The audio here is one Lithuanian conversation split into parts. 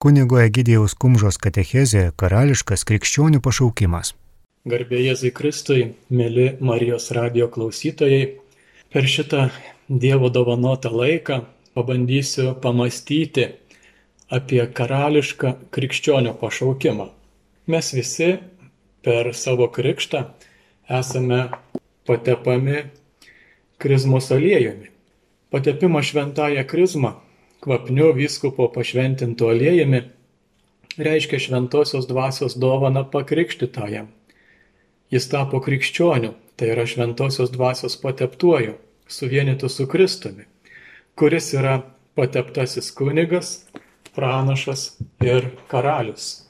Kunigo Egidijaus Kumžos katechezė Karališkas krikščionių pašaukimas. Garbė Jėzui Kristui, mėly Marijos radio klausytojai, per šitą Dievo dovanotą laiką pabandysiu pamastyti apie karališką krikščionių pašaukimą. Mes visi per savo krikštą esame patepami krizmos aliejumi. Patepimą šventąją krizmą, kvapniu vyskupo pašventintų aliejumi, reiškia šventosios dvasios dovana pakrikštytajam. Jis tapo krikščioniu, tai yra šventosios dvasios pateptuoju, suvienytų su Kristumi, kuris yra pateptasis kunigas, pranašas ir karalius.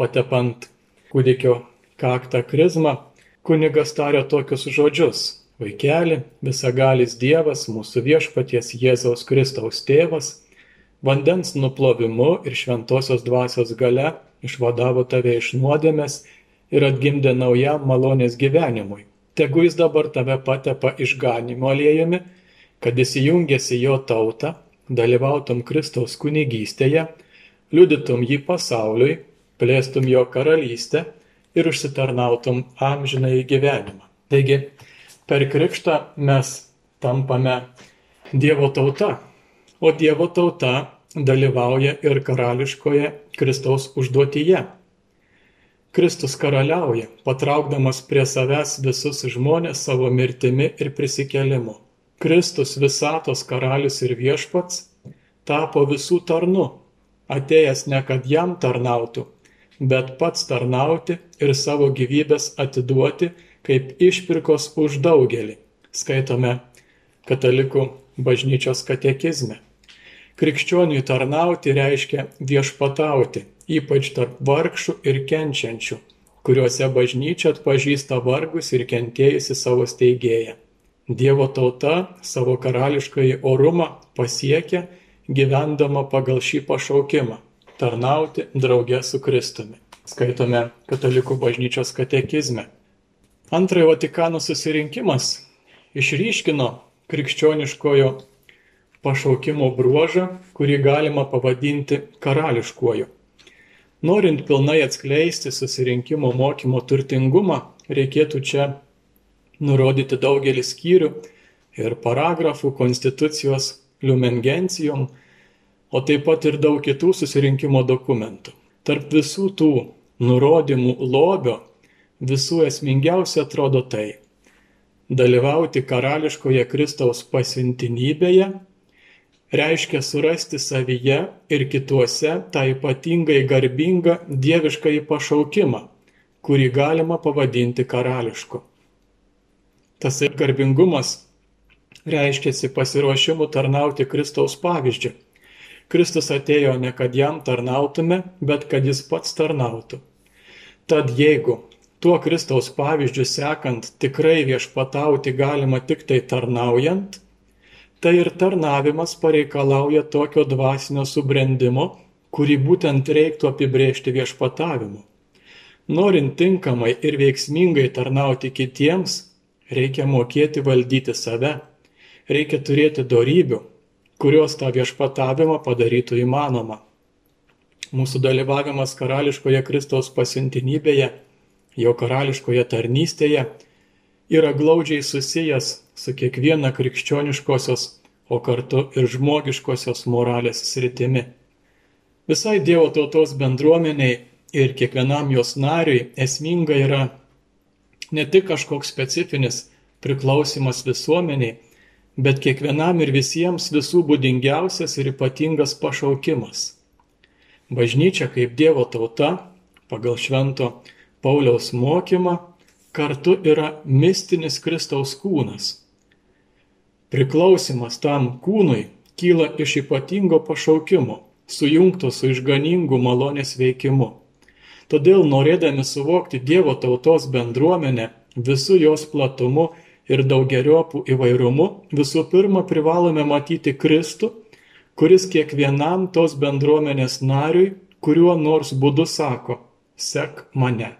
Patepant kūdikio kaktą krizmą, kunigas tarė tokius žodžius Vaikeli, visagalis Dievas, mūsų viešpaties Jėzaus Kristaus tėvas, vandens nuplovimu ir šventosios dvasios gale išvadavo tave iš nuodėmės ir atgimdė naujam malonės gyvenimui. Tegu jis dabar tave patepa išganimo aliejumi, kad įsijungėsi jo tautą, dalyvautum Kristaus kunigystėje, liudytum jį pasauliui, plėstum jo karalystę ir užsitarnautum amžinai gyvenimą. Taigi, per krikštą mes tampame Dievo tauta, o Dievo tauta dalyvauja ir karališkoje Kristaus užduotyje. Kristus karaliauja, patraukdamas prie savęs visus žmonės savo mirtimi ir prisikelimu. Kristus visatos karalius ir viešpats tapo visų tarnu, atėjęs ne kad jam tarnautų, bet pats tarnauti ir savo gyvybės atiduoti kaip išpirkos už daugelį, skaitome katalikų bažnyčios katekizme. Krikščioniui tarnauti reiškia viešpatauti, ypač tarp vargšų ir kenčiančių, kuriuose bažnyčia atpažįsta vargus ir kentėjusi savo steigėją. Dievo tauta savo karališkai orumą pasiekia gyvendama pagal šį pašaukimą - tarnauti draugė su Kristumi. Skaitome katalikų bažnyčios katekizme. Antrojo Vatikano susirinkimas išryškino krikščioniškojo pašaukimo bruožą, kurį galima pavadinti karališkuoju. Norint pilnai atskleisti susirinkimo mokymo turtingumą, reikėtų čia nurodyti daugelį skyrių ir paragrafų konstitucijos liumengencijom, o taip pat ir daug kitų susirinkimo dokumentų. Tarp visų tų nurodymų lobio visų esmingiausia atrodo tai - dalyvauti karališkoje Kristaus pasiuntinybėje reiškia surasti savyje ir kituose tą ypatingai garbingą dievišką pašaukimą, kurį galima pavadinti karališku. Tas garbingumas reiškiasi pasiruošimu tarnauti Kristaus pavyzdžiu. Kristus atėjo ne kad jam tarnautume, bet kad jis pats tarnautų. Tad jeigu tuo Kristaus pavyzdžiu sekant tikrai viešpatauti galima tik tai tarnaujant, tai ir tarnavimas pareikalauja tokio dvasinio subrendimo, kurį būtent reiktų apibrėžti viešpatavimu. Norint tinkamai ir veiksmingai tarnauti kitiems, reikia mokėti valdyti save, reikia turėti darybių, kurios tą viešpatavimą padarytų įmanoma. Mūsų dalyvavimas karališkoje Kristaus pasiuntinybėje jo karališkoje tarnystėje yra glaudžiai susijęs su kiekviena krikščioniškosios, o kartu ir žmogiškosios moralės sritimi. Visai Dievo tautos bendruomeniai ir kiekvienam jos nariui esminga yra ne tik kažkoks specifinis priklausimas visuomeniai, bet kiekvienam ir visiems visų būdingiausias ir ypatingas pašaukimas. Bažnyčia kaip Dievo tauta pagal švento Pauliaus mokymą kartu yra mistinis Kristaus kūnas. Priklausimas tam kūnui kyla iš ypatingo pašaukimo, sujungto su išganingu malonės veikimu. Todėl norėdami suvokti Dievo tautos bendruomenę visų jos platumu ir daugeriopų įvairumu, visų pirma privalome matyti Kristų, kuris kiekvienam tos bendruomenės nariui, kuriuo nors būdu sako, sek mane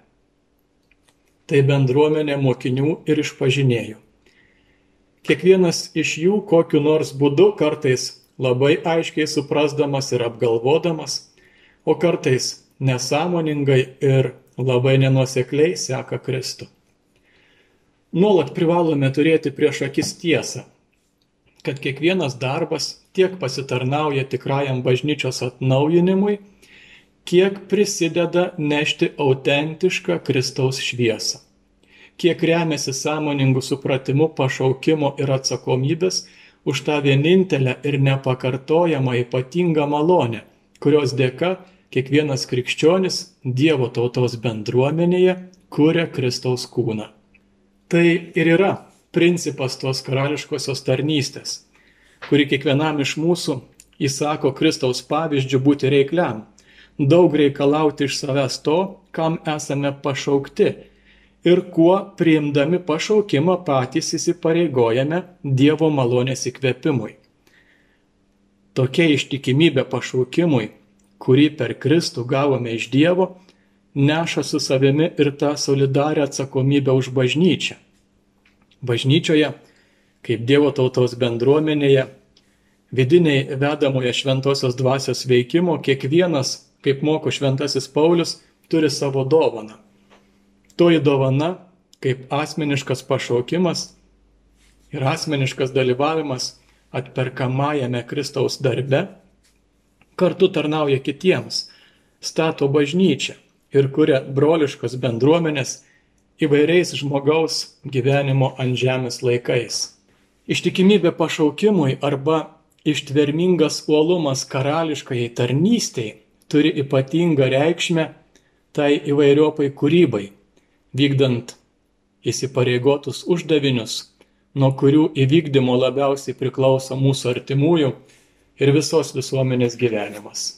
tai bendruomenė mokinių ir išpažinėjų. Kiekvienas iš jų kokiu nors būdu kartais labai aiškiai suprasdamas ir apgalvodamas, o kartais nesąmoningai ir labai nenuosekliai seka Kristų. Nuolat privalome turėti prieš akis tiesą, kad kiekvienas darbas tiek pasitarnauja tikrajam bažnyčios atnaujinimui, kiek prisideda nešti autentišką Kristaus šviesą, kiek remiasi sąmoningų supratimu pašaukimo ir atsakomybės už tą vienintelę ir nepakartojamą ypatingą malonę, kurios dėka kiekvienas krikščionis Dievo tautos bendruomenėje kuria Kristaus kūną. Tai ir yra principas tos karališkosios tarnystės, kuri kiekvienam iš mūsų įsako Kristaus pavyzdžių būti reikliam, daug reikalauti iš savęs to, kam esame pašaukti ir kuo priimdami pašaukimą patys įsipareigojame Dievo malonės įkvėpimui. Tokia ištikimybė pašaukimui kurį per Kristų gavome iš Dievo, neša su savimi ir tą solidarią atsakomybę už bažnyčią. Bažnyčioje, kaip Dievo tautos bendruomenėje, vidiniai vedamoje šventosios dvasios veikimo, kiekvienas, kaip moko šventasis Paulius, turi savo dovaną. Toji dovana, kaip asmeniškas pašaukimas ir asmeniškas dalyvavimas atperkamajame Kristaus darbe, kartu tarnauja kitiems, stato bažnyčią ir kuria broliškas bendruomenės įvairiais žmogaus gyvenimo ant žemės laikais. Ištikimybė pašaukimui arba ištvermingas uolumas karališkai tarnystėj turi ypatingą reikšmę tai įvairiopai kūrybai, vykdant įsipareigotus uždavinius, nuo kurių įvykdymo labiausiai priklauso mūsų artimųjų ir visos visuomenės gyvenimas.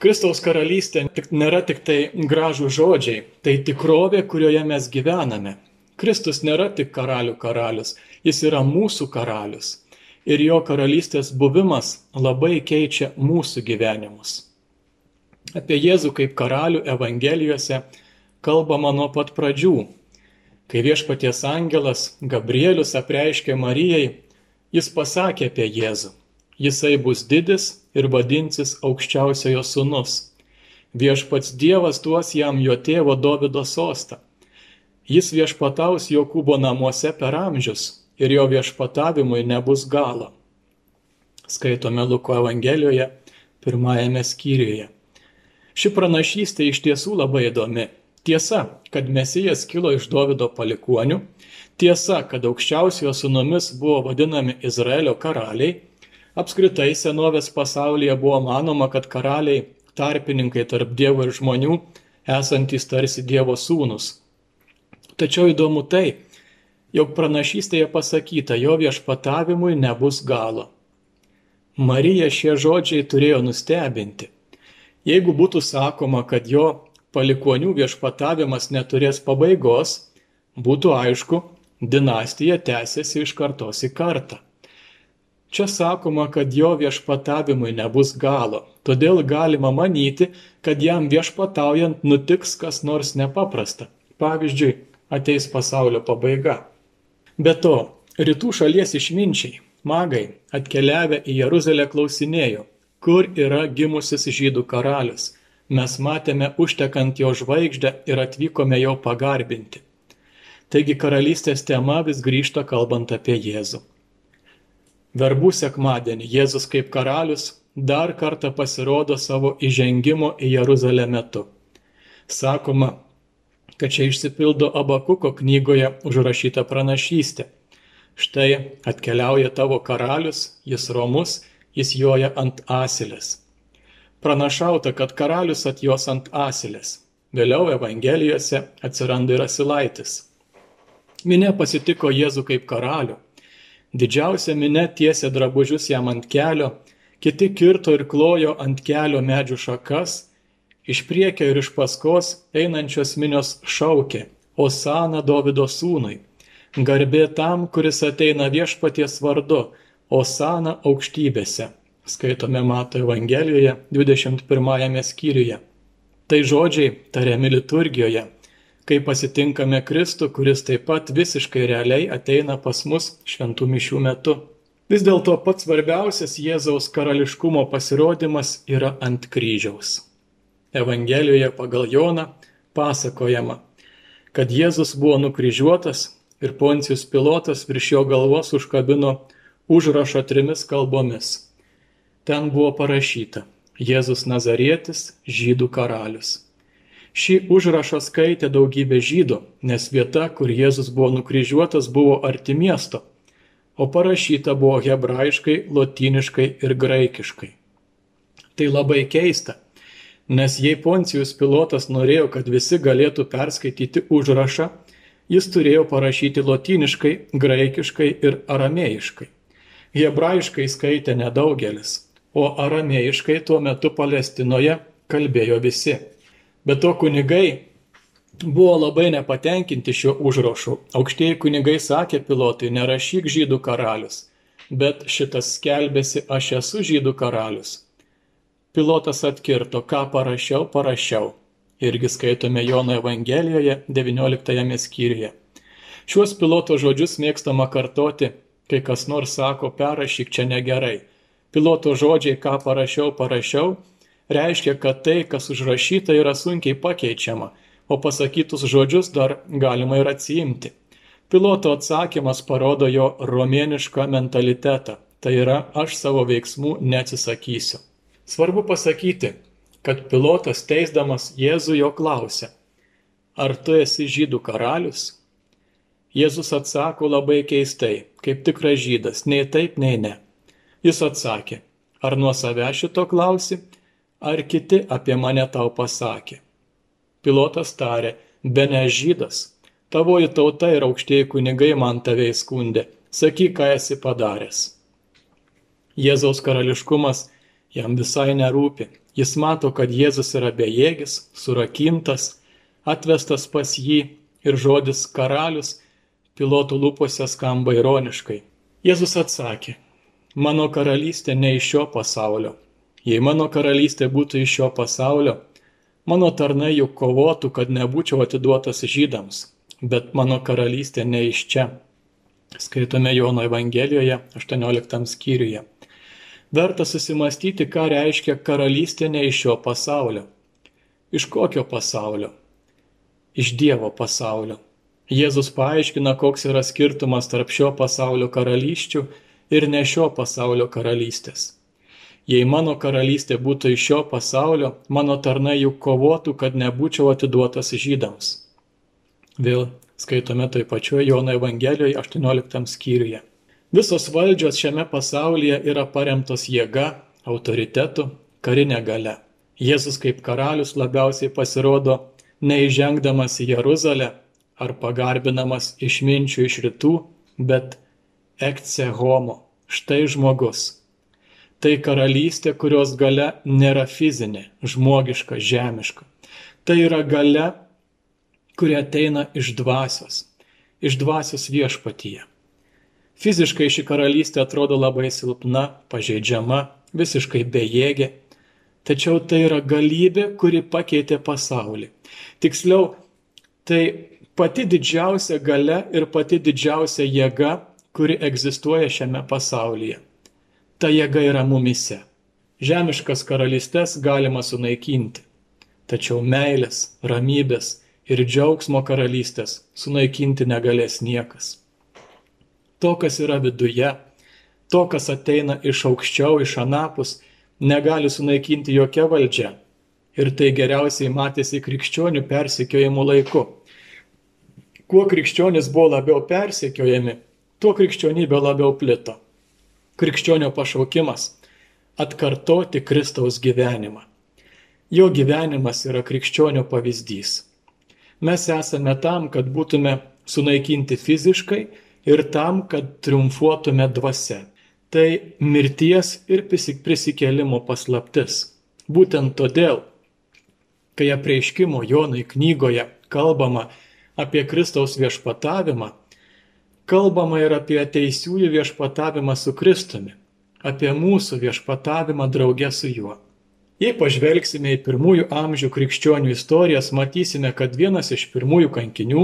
Kristaus karalystė nėra tik tai gražų žodžiai, tai tikrovė, kurioje mes gyvename. Kristus nėra tik karalių karalius, jis yra mūsų karalius. Ir jo karalystės buvimas labai keičia mūsų gyvenimus. Apie Jėzų kaip karalių Evangelijose kalbama nuo pat pradžių. Kai viešpaties angelas Gabrielius apreiškė Marijai, jis pasakė apie Jėzų jisai bus didis ir vadinsis aukščiausiojo sūnus. Viešpats Dievas duos jam jo tėvo Dovido sostą. Jis viešpataus Jokūbo namuose per amžius ir jo viešpatavimui nebus galo. Skaitome Luko Evangelijoje pirmajame skyriuje. Ši pranašystė iš tiesų labai įdomi. Tiesa, kad Mesijas kilo iš Dovido palikonių, tiesa, kad aukščiausiojo sunomis buvo vadinami Izraelio karaliai, Apskritai senovės pasaulyje buvo manoma, kad karaliai tarpininkai tarp Dievo ir žmonių, esantys tarsi Dievo sūnus. Tačiau įdomu tai, jog pranašystėje pasakyta, jo viešpatavimui nebus galo. Marija šie žodžiai turėjo nustebinti. Jeigu būtų sakoma, kad jo palikonių viešpatavimas neturės pabaigos, būtų aišku, dinastija tęsiasi iš kartos į kartą. Čia sakoma, kad jo viešpatavimui nebus galo, todėl galima manyti, kad jam viešpataujant nutiks kas nors nepaprasta. Pavyzdžiui, ateis pasaulio pabaiga. Be to, rytų šalies išminčiai, magai, atkeliavę į Jeruzalę klausinėjo, kur yra gimusis žydų karalius. Mes matėme užtekant jo žvaigždę ir atvykome jo pagarbinti. Taigi karalystės tema vis grįžta kalbant apie Jėzų. Verbų sekmadienį Jėzus kaip karalius dar kartą pasirodo savo įžengimo į Jeruzalę metu. Sakoma, kad čia išsipildo Abakuko knygoje užrašyta pranašystė. Štai atkeliauja tavo karalius, jis romus, jis joja ant asilės. Pranašauta, kad karalius atjos ant asilės. Vėliau Evangelijose atsiranda ir asilaitis. Minė pasitiko Jėzų kaip karalių Didžiausia minė tiesė drabužius jam ant kelio, kiti kirto ir klojo ant kelio medžių šakas, iš priekio ir iš paskos einančios minios šaukė, Osana Davido sūnui, garbė tam, kuris ateina viešpaties vardu, Osana aukštybėse. Skaitome Mato Evangelijoje 21 skyriuje. Tai žodžiai tariami liturgijoje kai pasitinkame Kristų, kuris taip pat visiškai realiai ateina pas mus šventų mišių metu. Vis dėlto pats svarbiausias Jėzaus karališkumo pasirodymas yra ant kryžiaus. Evangelijoje pagal Joną pasakojama, kad Jėzus buvo nukryžiuotas ir Poncijus pilotas virš jo galvos užkabino užrašą trimis kalbomis. Ten buvo parašyta Jėzus Nazarietis, žydų karalius. Šį užrašą skaitė daugybė žydų, nes vieta, kur Jėzus buvo nukryžiuotas, buvo arti miesto, o parašyta buvo hebrajiškai, lotyniškai ir graikiškai. Tai labai keista, nes jei Poncijus pilotas norėjo, kad visi galėtų perskaityti užrašą, jis turėjo parašyti lotyniškai, graikiškai ir aramėjiškai. Hebrajiškai skaitė nedaugelis, o aramėjiškai tuo metu Palestinoje kalbėjo visi. Bet to kunigai buvo labai nepatenkinti šiuo užrašu. Aukštieji kunigai sakė pilotui, nerašyk žydų karalius, bet šitas skelbėsi, aš esu žydų karalius. Pilotas atkirto, ką parašiau, parašiau. Irgi skaitome Jono Evangelijoje 19 skyriuje. Šiuos piloto žodžius mėgstama kartoti, kai kas nors sako, perrašyk čia negerai. Piloto žodžiai, ką parašiau, parašiau, reiškia, kad tai, kas užrašyta, yra sunkiai pakeičiama, o pasakytus žodžius dar galima ir atsiimti. Piloto atsakymas parodo jo romėnišką mentalitetą, tai yra aš savo veiksmų neatsisakysiu. Svarbu pasakyti, kad pilotas teisdamas Jėzų jo klausė, ar tu esi žydų karalius? Jėzus atsako labai keistai, kaip tikras žydas, nei taip, nei ne. Jis atsakė, ar nuo savęs šito klausi, ar kiti apie mane tau pasakė. Pilotas tarė, be ne žydas, tavoji tauta ir aukštieji kunigai man tave įskundė, sakyk, ką esi padaręs. Jėzaus karališkumas jam visai nerūpi. Jis mato, kad Jėzus yra bejėgis, surakintas, atvestas pas jį ir žodis karalius pilotų lūpose skamba ironiškai. Jėzus atsakė, mano karalystė ne iš šio pasaulio. Jei mano karalystė būtų iš šio pasaulio, mano tarnai juk kovotų, kad nebūčiau atiduotas žydams, bet mano karalystė ne iš čia. Skaitome Jono Evangelijoje 18 skyriuje. Verta susimastyti, ką reiškia karalystė ne iš šio pasaulio. Iš kokio pasaulio? Iš Dievo pasaulio. Jėzus paaiškina, koks yra skirtumas tarp šio pasaulio karalysčių ir ne šio pasaulio karalystės. Jei mano karalystė būtų iš šio pasaulio, mano tarnai juk kovotų, kad nebūčiau atiduotas žydams. Vėl skaitome toj pačioje Jono Evangelijoje 18 skyriuje. Visos valdžios šiame pasaulyje yra paremtos jėga, autoritetu, karinė gale. Jėzus kaip karalius labiausiai pasirodo neįžengdamas į Jeruzalę ar pagarbinamas išminčių iš rytų, bet ekce homo, štai žmogus. Tai karalystė, kurios gale nėra fizinė, žmogiška, žemiška. Tai yra gale, kuri ateina iš dvasios, iš dvasios viešpatyje. Fiziškai ši karalystė atrodo labai silpna, pažeidžiama, visiškai bejėgė, tačiau tai yra galybė, kuri pakeitė pasaulį. Tiksliau, tai pati didžiausia gale ir pati didžiausia jėga, kuri egzistuoja šiame pasaulyje. Ta jėga yra mumise. Žemiškas karalystės galima sunaikinti, tačiau meilės, ramybės ir džiaugsmo karalystės sunaikinti negalės niekas to, kas yra viduje, to, kas ateina iš aukščiau, iš anapus, negali sunaikinti jokia valdžia. Ir tai geriausiai matėsi krikščionių persekiojimų laiku. Kuo krikščionis buvo labiau persekiojami, tuo krikščionybė labiau plito. Krikščionio pašaukimas - atkartoti Kristaus gyvenimą. Jo gyvenimas yra krikščionio pavyzdys. Mes esame tam, kad būtume sunaikinti fiziškai ir tam, kad triumfuotume dvasia. Tai mirties ir prisikėlimo paslaptis. Būtent todėl, kai apreiškimo Jonai knygoje kalbama apie Kristaus viešpatavimą, kalbama ir apie teisiųjų viešpatavimą su Kristumi, apie mūsų viešpatavimą draugę su juo. Jei pažvelgsime į pirmųjų amžių krikščionių istorijas, matysime, kad vienas iš pirmųjų kankinių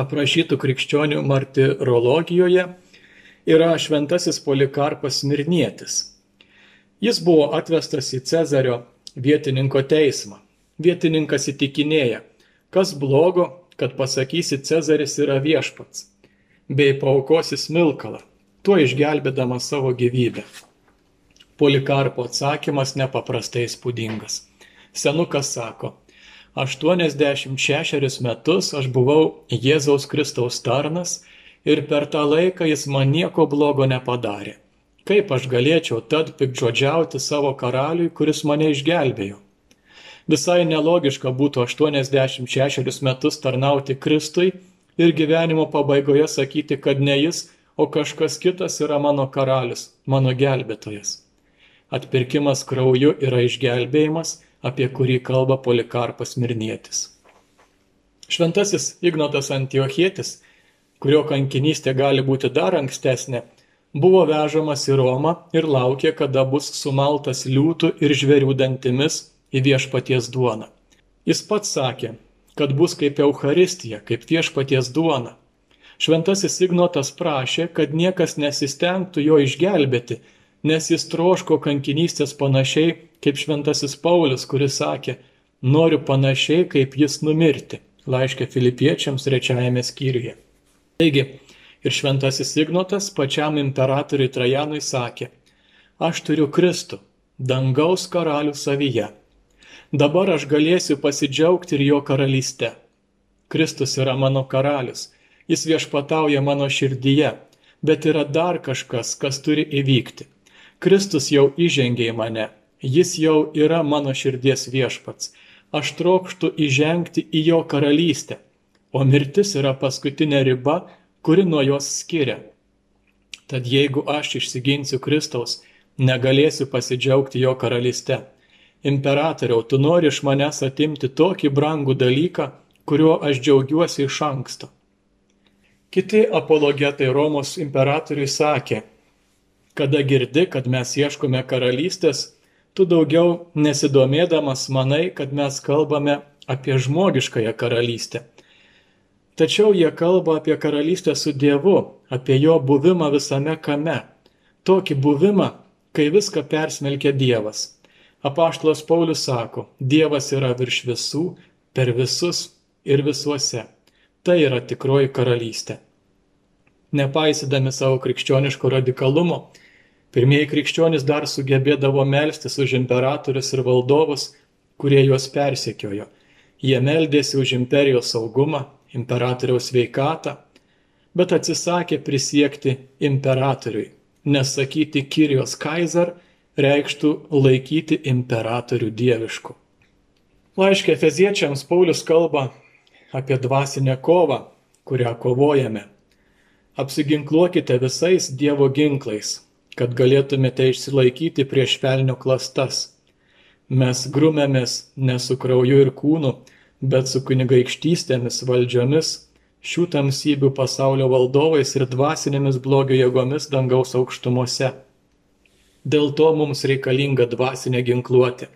aprašytų krikščionių martirologijoje yra šventasis Polikarpas Mirnietis. Jis buvo atvestas į Cezario vietininko teismą. Vietininkas įtikinėja, kas blogo, kad pasakysi Cezaris yra viešpats, bei paukosi smilkalą, tuo išgelbėdama savo gyvybę. Polikarpo atsakymas nepaprastai spūdingas. Senukas sako, 86 metus aš buvau Jėzaus Kristaus tarnas ir per tą laiką jis man nieko blogo nepadarė. Kaip aš galėčiau tad pikdžodžiauti savo karaliui, kuris mane išgelbėjo? Visai nelogiška būtų 86 metus tarnauti Kristui ir gyvenimo pabaigoje sakyti, kad ne jis, o kažkas kitas yra mano karalius, mano gelbėtojas. Atpirkimas krauju yra išgelbėjimas, apie kurį kalba Polikarpas Mirnietis. Šventasis Ignotas Antiochietis, kurio kankinystė gali būti dar ankstesnė, buvo vežamas į Romą ir laukė, kada bus sumaltas liūtų ir žvėrių dantimis į viešpaties duoną. Jis pats sakė, kad bus kaip Euharistija, kaip viešpaties duona. Šventasis Ignotas prašė, kad niekas nesistengtų jo išgelbėti, nes jis troško kankinystės panašiai kaip šventasis Paulius, kuris sakė, noriu panašiai kaip jis numirti, laiškė filipiečiams trečiajame skyriuje. Taigi, ir šventasis Ignotas pačiam imperatoriui Trajanui sakė, aš turiu Kristų, dangaus karalių savyje Dabar aš galėsiu pasidžiaugti ir jo karalyste. Kristus yra mano karalius, jis viešpatauja mano širdyje, bet yra dar kažkas, kas turi įvykti. Kristus jau įžengė į mane, jis jau yra mano širdies viešpats. Aš trokštų įžengti į jo karalystę, o mirtis yra paskutinė riba, kuri nuo jos skiria. Tad jeigu aš išsiginsiu Kristaus, negalėsiu pasidžiaugti jo karalyste imperatoriau, tu nori iš manęs atimti tokį brangų dalyką, kuriuo aš džiaugiuosi iš anksto. Kiti apologetai Romos imperatoriui sakė, kada girdi, kad mes ieškome karalystės, tu daugiau nesidomėdamas manai, kad mes kalbame apie žmogiškąją karalystę. Tačiau jie kalba apie karalystę su Dievu, apie jo buvimą visame kame. Tokį buvimą, kai viską persmelkia Dievas. Apaštalas Paulius sako, Dievas yra virš visų, per visus ir visuose. Tai yra tikroji karalystė. Nepaisydami savo krikščioniško radikalumo, pirmieji krikščionys dar sugebėdavo melstis už imperatorius ir valdovus, kurie juos persekiojo. Jie meldėsi už imperijos saugumą, imperatoriaus veikatą, bet atsisakė prisiekti imperatoriui, nesakyti Kirijos Kaiser, reikštų laikyti imperatorių dievišku. Laiškė Feziečiams Paulius kalba apie dvasinę kovą, kurią kovojame. Apsiginkluokite visais Dievo ginklais, kad galėtumėte išsilaikyti prieš velnio klastas. Mes grumėmės ne su krauju ir kūnu, bet su kunigaikštystėmis valdžiomis, šių tamsybių pasaulio valdovais ir dvasinėmis blogio jėgomis dangaus aukštumose Dėl to mums reikalinga dvasinė ginkluotė.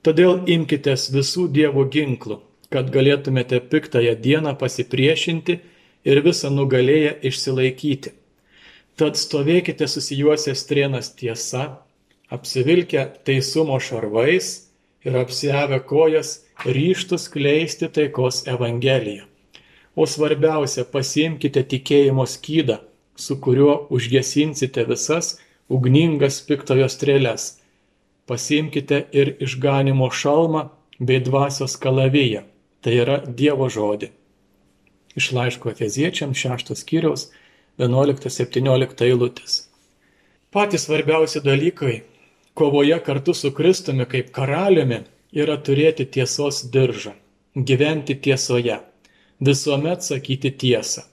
Todėl imkitės visų Dievo ginklų, kad galėtumėte piktąją dieną pasipriešinti ir visą nugalėję išsilaikyti. Tad stovėkite susijuosę strienas tiesa, apsivilkę teisumo šarvais ir apsiavę kojas ryštus kleisti taikos evangeliją. O svarbiausia, pasiimkite tikėjimo skydą, su kuriuo užgesinsite visas ugningas piktojo strėles. Pasiimkite ir išganimo šalmą bei dvasios kalaviją, tai yra Dievo žodį. Iš laiško Efeziečiams 6 skyriaus 11-17 eilutės. Patys svarbiausi dalykai kovoje kartu su Kristumi kaip karaliumi yra turėti tiesos diržą, gyventi tiesoje, visuomet sakyti tiesą,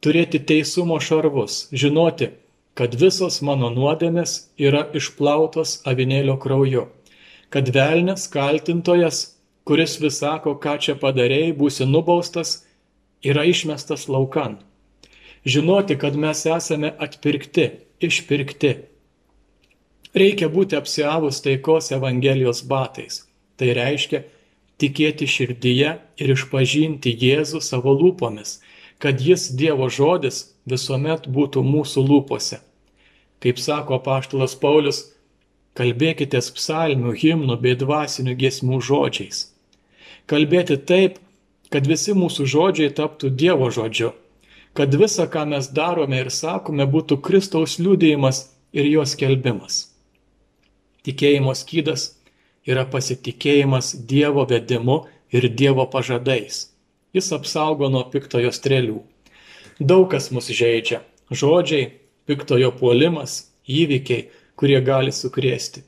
turėti teisumo šarvus, žinoti, kad visos mano nuodėmės yra išplautos avinėlio krauju, kad velnės kaltintojas, kuris vis sako, ką čia padarėjai, būsi nubaustas, yra išmestas laukan. Žinoti, kad mes esame atpirkti, išpirkti. Reikia būti apsiavus taikos Evangelijos batais. Tai reiškia tikėti širdyje ir išpažinti Jėzų savo lūpomis, kad jis Dievo žodis visuomet būtų mūsų lūpose. Kaip sako paštalas Paulius, kalbėkitės psalmių, himnų bei dvasinių giesmų žodžiais. Kalbėti taip, kad visi mūsų žodžiai taptų Dievo žodžiu, kad visa, ką mes darome ir sakome, būtų Kristaus liūdėjimas ir jos kelbimas. Tikėjimo skydas yra pasitikėjimas Dievo vedimu ir Dievo pažadais. Jis apsaugo nuo piktojo strėlių. Daug kas mus žaidžia - žodžiai, piktojo puolimas, įvykiai, kurie gali sukrėsti.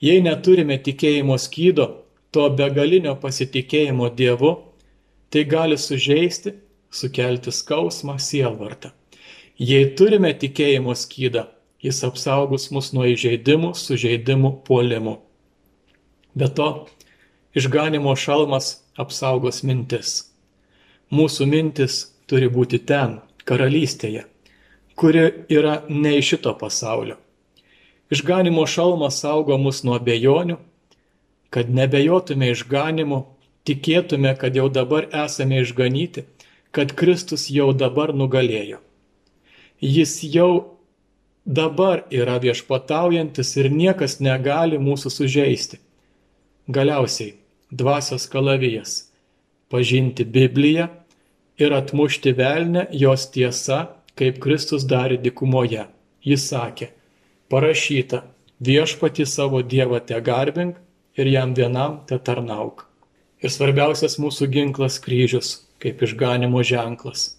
Jei neturime tikėjimo skydo, to begalinio pasitikėjimo Dievu, tai gali sužeisti, sukelti skausmą sielvartą. Jei turime tikėjimo skydą, jis apsaugos mus nuo įžeidimų, sužeidimų, puolimų. Be to, išganimo šalmas apsaugos mintis. Mūsų mintis turi būti ten, karalystėje, kuri yra ne iš šito pasaulio. Išganimo šalmas saugo mus nuo bejonių, kad nebejotume išganimu, tikėtume, kad jau dabar esame išganyti, kad Kristus jau dabar nugalėjo. Jis jau dabar yra viešpataujantis ir niekas negali mūsų sužeisti. Galiausiai, dvasios kalavijas - pažinti Bibliją ir atmušti velnę jos tiesa, kaip Kristus darė dikumoje. Jis sakė, parašyta, viešpati savo Dievą te garbink ir jam vienam te tarnauk. Ir svarbiausias mūsų ginklas kryžius, kaip išganimo ženklas.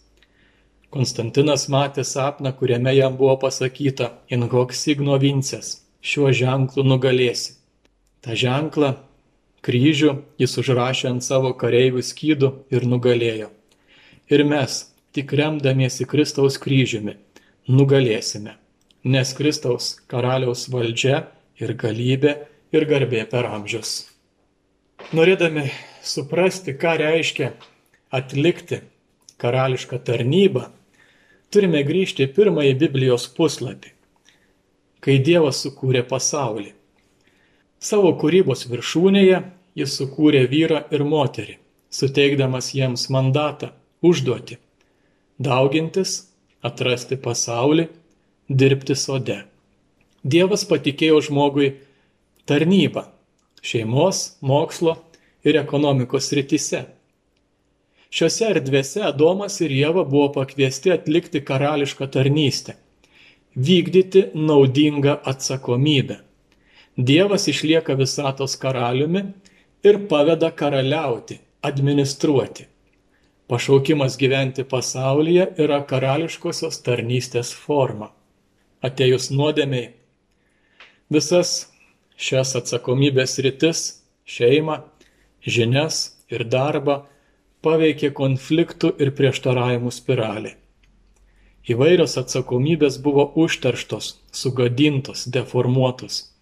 Konstantinas matė sapną, kuriame jam buvo pasakyta, in hoc signo vinces, šiuo ženklu nugalėsi. Ta ženklą, kryžių, jis užrašė ant savo kareivių skydų ir nugalėjo. Ir mes, tik remdamiesi Kristaus kryžiumi, nugalėsime nes Kristaus karaliaus valdžia ir galybė ir garbė per amžius. Norėdami suprasti, ką reiškia atlikti karališką tarnybą, turime grįžti į pirmąjį Biblijos puslapį, kai Dievas sukūrė pasaulį. Savo kūrybos viršūnėje jis sukūrė vyrą ir moterį, suteikdamas jiems mandatą, užduoti - daugintis, atrasti pasaulį dirbti sode. Dievas patikėjo žmogui tarnybą šeimos, mokslo ir ekonomikos rytise. Šiuose erdvėse Adomas ir Jėva buvo pakviesti atlikti karališką tarnystę, vykdyti naudingą atsakomybę. Dievas išlieka visatos karaliumi ir paveda karaliauti, administruoti. Pašaukimas gyventi pasaulyje yra karališkosios tarnystės forma atėjus nuodėmiai. Visas šias atsakomybės rytis - šeimą, žinias ir darbą - paveikė konfliktų ir prieštaravimų spiralė. Įvairios atsakomybės buvo užterštos, sugadintos, deformuotos.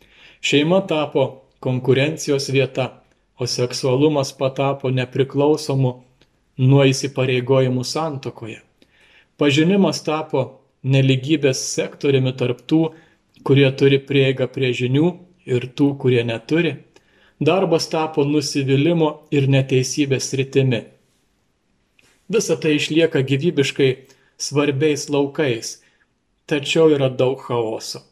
Šeima tapo konkurencijos vieta, o seksualumas patapo nepriklausomu nuo įsipareigojimų santokoje. Pažinimas tapo neligybės sektoriumi tarp tų, kurie turi prieigą prie žinių ir tų, kurie neturi, darbas tapo nusivylimų ir neteisybės rytimi. Visa tai išlieka gyvybiškai svarbiais laukais, tačiau yra daug chaoso.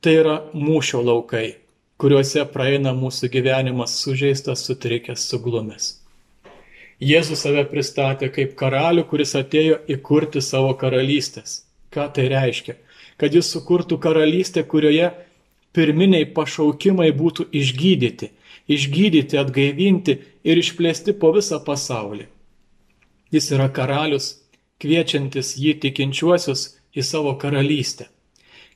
Tai yra mūšio laukai, kuriuose praeina mūsų gyvenimas sužeistas, sutrikęs, suglumęs. Jėzus save pristatė kaip karalių, kuris atėjo įkurti savo karalystės. Ką tai reiškia? Kad jis sukurtų karalystę, kurioje pirminiai pašaukimai būtų išgydyti, išgydyti, atgaivinti ir išplėsti po visą pasaulį. Jis yra karalius, kviečiantis jį tikinčiuosius į savo karalystę.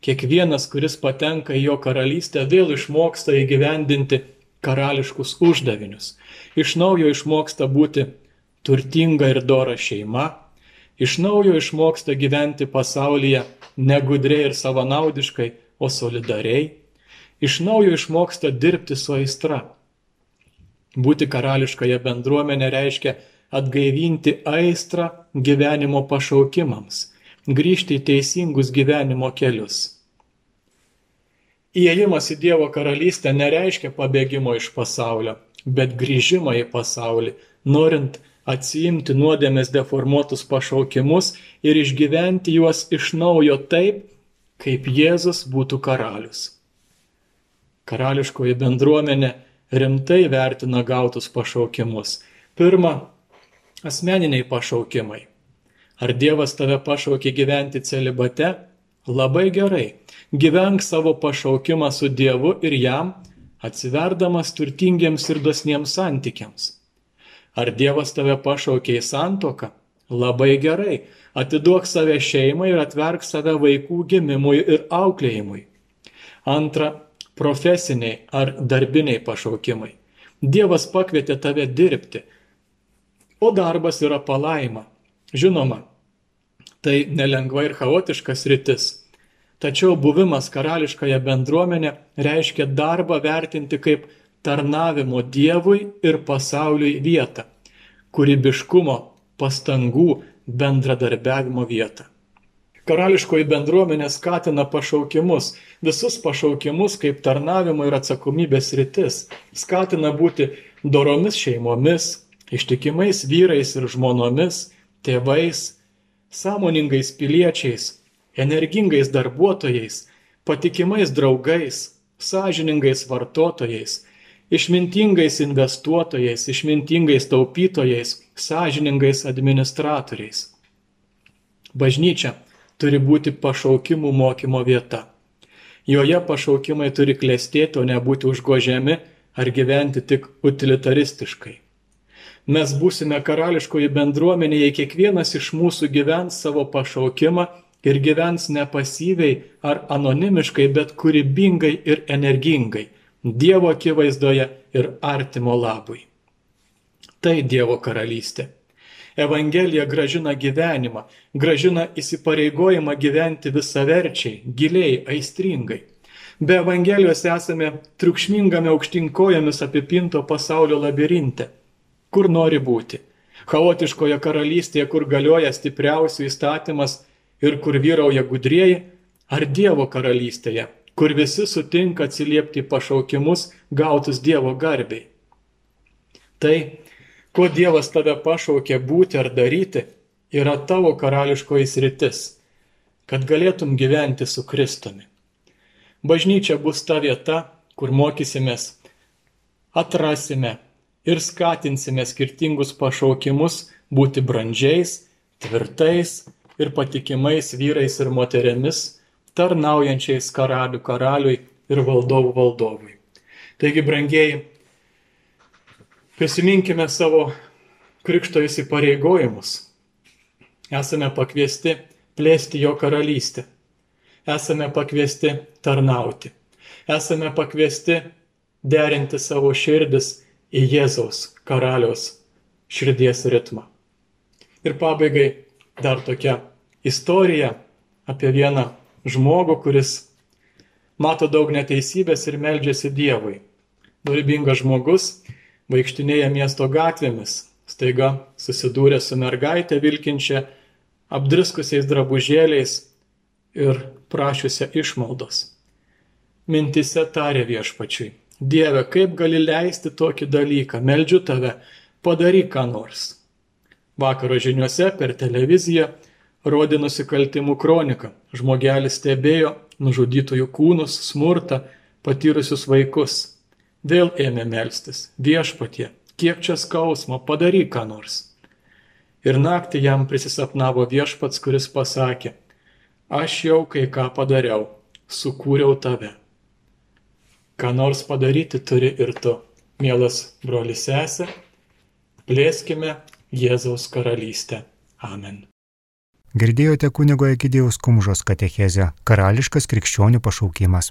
Kiekvienas, kuris patenka į jo karalystę, vėl išmoksta įgyvendinti karališkus uždavinius. Iš naujo išmoksta būti turtinga ir dora šeima, iš naujo išmoksta gyventi pasaulyje negudriai ir savanaudiškai, o solidariai, iš naujo išmoksta dirbti su aistra. Būti karališkoje bendruomenė reiškia atgaivinti aistrą gyvenimo pašaukimams, grįžti į teisingus gyvenimo kelius. Įėjimas į Dievo karalystę nereiškia pabėgimo iš pasaulio, bet grįžimą į pasaulį, norint atsiimti nuodėmės deformuotus pašaukimus ir išgyventi juos iš naujo taip, kaip Jėzus būtų karalius. karališkoji bendruomenė rimtai vertina gautus pašaukimus. Pirma, asmeniniai pašaukimai. Ar Dievas tave pašaukė gyventi celibate? Labai gerai. Gyvenk savo pašaukimą su Dievu ir jam, atsiverdamas turtingiems ir dosniems santykiams. Ar Dievas tave pašaukė į santoką? Labai gerai. Atiduok save šeimai ir atverk save vaikų gimimui ir auklėjimui. Antra, profesiniai ar darbiniai pašaukimai. Dievas pakvietė tave dirbti, o darbas yra palaima. Žinoma, tai nelengva ir chaotiškas rytis. Tačiau buvimas karališkąją bendruomenę reiškia darbą vertinti kaip tarnavimo Dievui ir pasauliui vietą, kūrybiškumo, pastangų, bendradarbiavimo vietą. Karališkoji bendruomenė skatina pašaukimus, visus pašaukimus kaip tarnavimo ir atsakomybės rytis, skatina būti doromis šeimomis, ištikimais vyrais ir žmonomis, tėvais, sąmoningais piliečiais, energingais darbuotojais, patikimais draugais, sąžiningais vartotojais, išmintingais investuotojais, išmintingais taupytojais, sąžiningais administratoriais. Bažnyčia turi būti pašaukimų mokymo vieta. Joje pašaukimai turi klestėti, o ne būti užgožiami ar gyventi tik utilitaristiškai. Mes būsime karališkoji bendruomenė, jei kiekvienas iš mūsų gyvens savo pašaukimą ir gyvens ne pasyviai ar anonimiškai, bet kūrybingai ir energingai, Dievo akivaizdoje ir artimo labui. Tai Dievo karalystė. Evangelija gražina gyvenimą, gražina įsipareigojimą gyventi visaverčiai, giliai, aistringai. Be Evangelijos esame triukšmingame aukštinkojomis apipinto pasaulio labirinte. Kur nori būti? Chaotiškoje karalystėje, kur galioja stipriausių įstatymas ir kur vyrauja gudrieji, ar Dievo karalystėje, kur visi sutinka atsiliepti pašaukimus gautus Dievo garbiai. Tai Kuo Dievas tave pašaukė būti ar daryti, yra tavo karališkoji sritis, kad galėtum gyventi su Kristumi. Bažnyčia bus ta vieta, kur mokysimės, atrasime ir skatinsime skirtingus pašaukimus būti brandžiais, tvirtais ir patikimais vyrais ir moterimis, tarnaujančiais karalių karaliui ir valdovų valdovui. Taigi, brangiai, Prisiminkime savo krikšto įsipareigojimus. Esame pakviesti plėsti jo karalystę. Esame pakviesti tarnauti. Esame pakviesti derinti savo širdis į Jėzaus karaliaus širdies ritmą. Ir pabaigai dar tokia istorija apie vieną žmogų, kuris mato daug neteisybės ir meldžiasi Dievui. Dorybingas žmogus vaikštinėja miesto gatvėmis, staiga susidūrė su mergaitė vilkinčia apdriskusiais drabužėliais ir prašiusią išmaldos. Mintise tarė viešpačiui, Dieve, kaip gali leisti tokį dalyką, meldžiu tave, padaryk ką nors. Vakaro žiniuose per televiziją rodė nusikaltimų kroniką. Žmogelis stebėjo nužudytųjų kūnus, smurtą, patyrusius vaikus. Vėl ėmė melstis. Viešpatie, kiek čia skausmo, padaryk ką nors. Ir naktį jam prisisapnavo viešpats, kuris pasakė, aš jau kai ką padariau, sukūriau tave. Ką nors padaryti turi ir tu, mielas brolis sesė, plėskime Jėzaus karalystę. Amen. Girdėjote kunigo Egidėjaus Kumžos katechezę Karališkas krikščionių pašaukimas.